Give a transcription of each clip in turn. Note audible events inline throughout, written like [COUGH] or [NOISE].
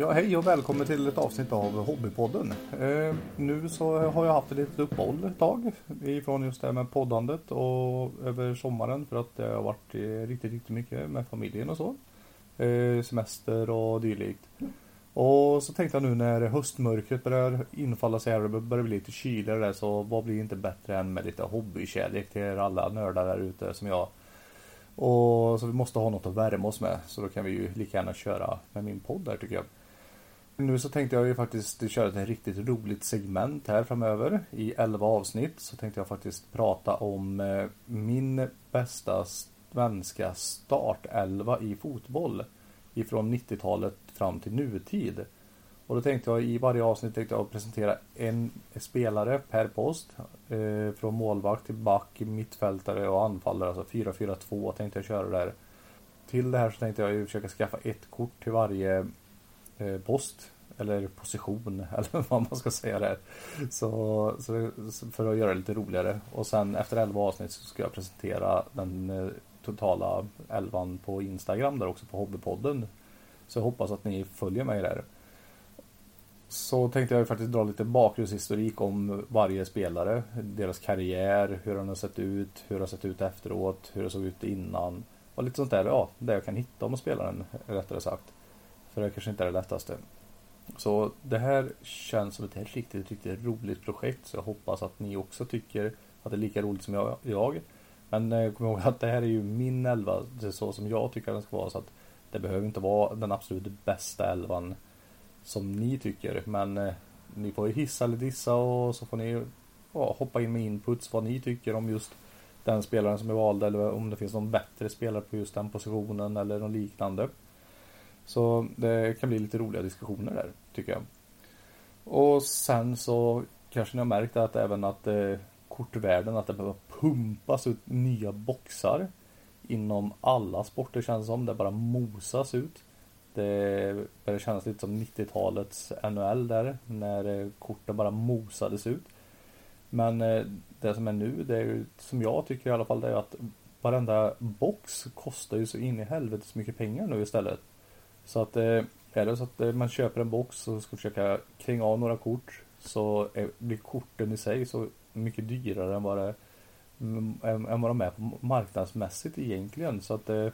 Ja, hej och välkommen till ett avsnitt av Hobbypodden. Eh, nu så har jag haft ett litet uppehåll ett tag ifrån just det här med poddandet och över sommaren för att det har varit riktigt, riktigt mycket med familjen och så. Eh, semester och dylikt. Och så tänkte jag nu när höstmörkret börjar infalla sig här och det börjar bli lite kyligare där så vad blir inte bättre än med lite hobbykärlek till er alla nördar där ute som jag. Och så vi måste ha något att värma oss med så då kan vi ju lika gärna köra med min podd där tycker jag. Nu så tänkte jag ju faktiskt köra ett riktigt roligt segment här framöver. I 11 avsnitt så tänkte jag faktiskt prata om eh, min bästa svenska startelva i fotboll. Ifrån 90-talet fram till nutid. Och då tänkte jag i varje avsnitt tänkte jag presentera en spelare per post. Eh, från målvakt till back, mittfältare och anfallare. Alltså 4-4-2 tänkte jag köra där. Till det här så tänkte jag ju försöka skaffa ett kort till varje Eh, post. Eller position [LAUGHS] eller vad man ska säga där. Så, så, för att göra det lite roligare. Och sen efter 11 avsnitt så ska jag presentera den eh, totala elvan på Instagram där också på Hobbypodden. Så jag hoppas att ni följer mig där. Så tänkte jag faktiskt dra lite bakgrundshistorik om varje spelare. Deras karriär, hur den har sett ut, hur det har sett ut efteråt, hur det såg ut innan. Och lite sånt där, ja, det jag kan hitta om spelaren rättare sagt. För det kanske inte är det lättaste. Så det här känns som ett riktigt, riktigt roligt projekt. Så jag hoppas att ni också tycker att det är lika roligt som jag. Men eh, kom ihåg att det här är ju min elva. Det är så som jag tycker den ska vara. Så att det behöver inte vara den absolut bästa elvan som ni tycker. Men eh, ni får ju hissa eller dissa och så får ni ja, hoppa in med inputs vad ni tycker om just den spelaren som är vald eller om det finns någon bättre spelare på just den positionen eller något liknande. Så det kan bli lite roliga diskussioner där tycker jag. Och sen så kanske ni har märkt att även att eh, kortvärlden att det behöver pumpas ut nya boxar inom alla sporter känns som. Det bara mosas ut. Det börjar kännas lite som 90-talets NHL där när eh, korten bara mosades ut. Men eh, det som är nu, det är ju som jag tycker i alla fall, det är att varenda box kostar ju så in i helvete så mycket pengar nu istället. Så att eh, är det så att eh, man köper en box och ska försöka kränga av några kort så blir korten i sig så mycket dyrare än vad det, mm, än vad de är på marknadsmässigt egentligen. Så att det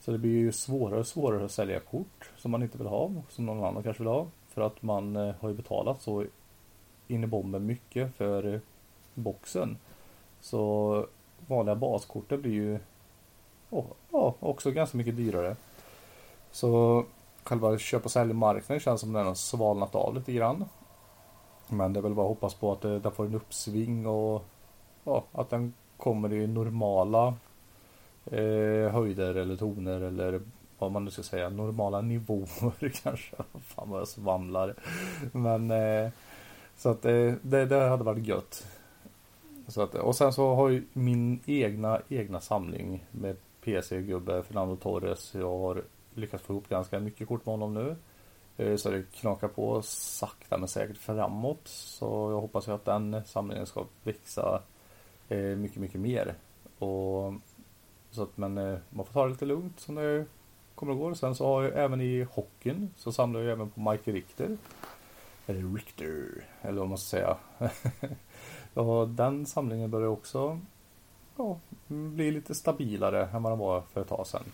så det blir ju svårare och svårare att sälja kort som man inte vill ha, som någon annan kanske vill ha. För att man har ju betalat så in i bomben mycket för boxen. Så vanliga baskortet blir ju oh, oh, också ganska mycket dyrare. Så själva köp och säljmarknaden känns som den har svalnat av lite grann. Men det är väl bara att hoppas på att eh, den får en uppsving och ja, att den kommer i normala eh, höjder eller toner eller vad man nu ska säga, normala nivåer [LAUGHS] kanske. Fan vad jag svamlar. Men eh, så att eh, det, det hade varit gött. Så att, och sen så har ju min egna, egna samling med PC-gubbe Fernando Torres. Jag har lyckats få ihop ganska mycket kort med honom nu. Eh, så det knakar på sakta men säkert framåt. Så jag hoppas ju att den samlingen ska växa eh, mycket, mycket mer. Och så att, men eh, man får ta det lite lugnt som det kommer och går. Sen så har jag även i hockeyn så samlar jag även på Mike Richter. Eller Richter, eller vad man ska säga. [LAUGHS] ja, den samlingen börjar också ja, bli lite stabilare än vad den var för ett tag sedan.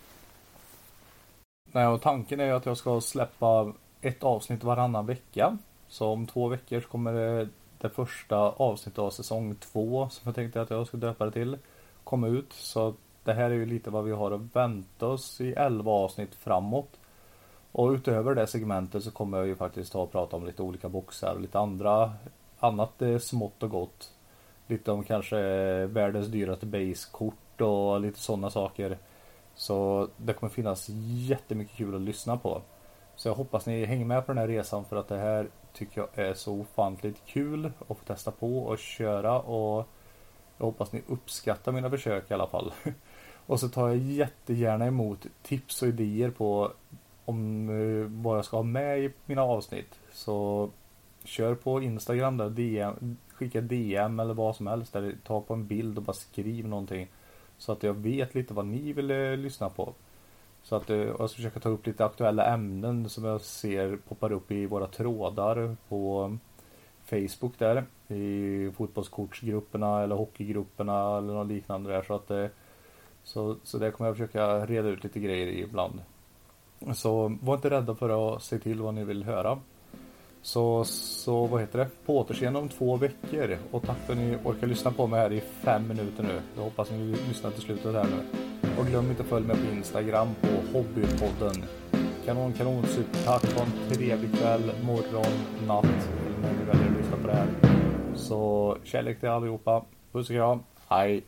Nej, och tanken är att jag ska släppa ett avsnitt varannan vecka. Så om två veckor så kommer det, det första avsnittet av säsong två som jag tänkte att jag ska döpa det till komma ut. Så det här är ju lite vad vi har att vänta oss i 11 avsnitt framåt. Och utöver det segmentet så kommer jag ju faktiskt ta och prata om lite olika boxar och lite andra annat eh, smått och gott. Lite om kanske världens dyraste basekort och lite sådana saker. Så det kommer finnas jättemycket kul att lyssna på. Så jag hoppas ni hänger med på den här resan för att det här tycker jag är så ofantligt kul att få testa på och köra och jag hoppas ni uppskattar mina försök i alla fall. [LAUGHS] Och så tar jag jättegärna emot tips och idéer på om eh, vad jag ska ha med i mina avsnitt. Så kör på Instagram där, DM, skicka DM eller vad som helst. Eller ta på en bild och bara skriv någonting. Så att jag vet lite vad ni vill eh, lyssna på. Så att eh, jag ska försöka ta upp lite aktuella ämnen som jag ser poppar upp i våra trådar på Facebook där. I fotbollskortsgrupperna eller hockeygrupperna eller något liknande där. Så att det, så, så där kommer jag försöka reda ut lite grejer i ibland. Så var inte rädda för att se till vad ni vill höra. Så, så vad heter det? På återseende om två veckor. Och tack för att ni orkar lyssna på mig här i fem minuter nu. Jag hoppas ni lyssnar till slutet här nu. Och glöm inte att följa mig på Instagram på Hobbypodden. Kanon, kanon, supertack. Ha en trevlig kväll, morgon, natt eller när ni väljer att lyssna på det här. Så kärlek till allihopa. Puss och kram. Hej.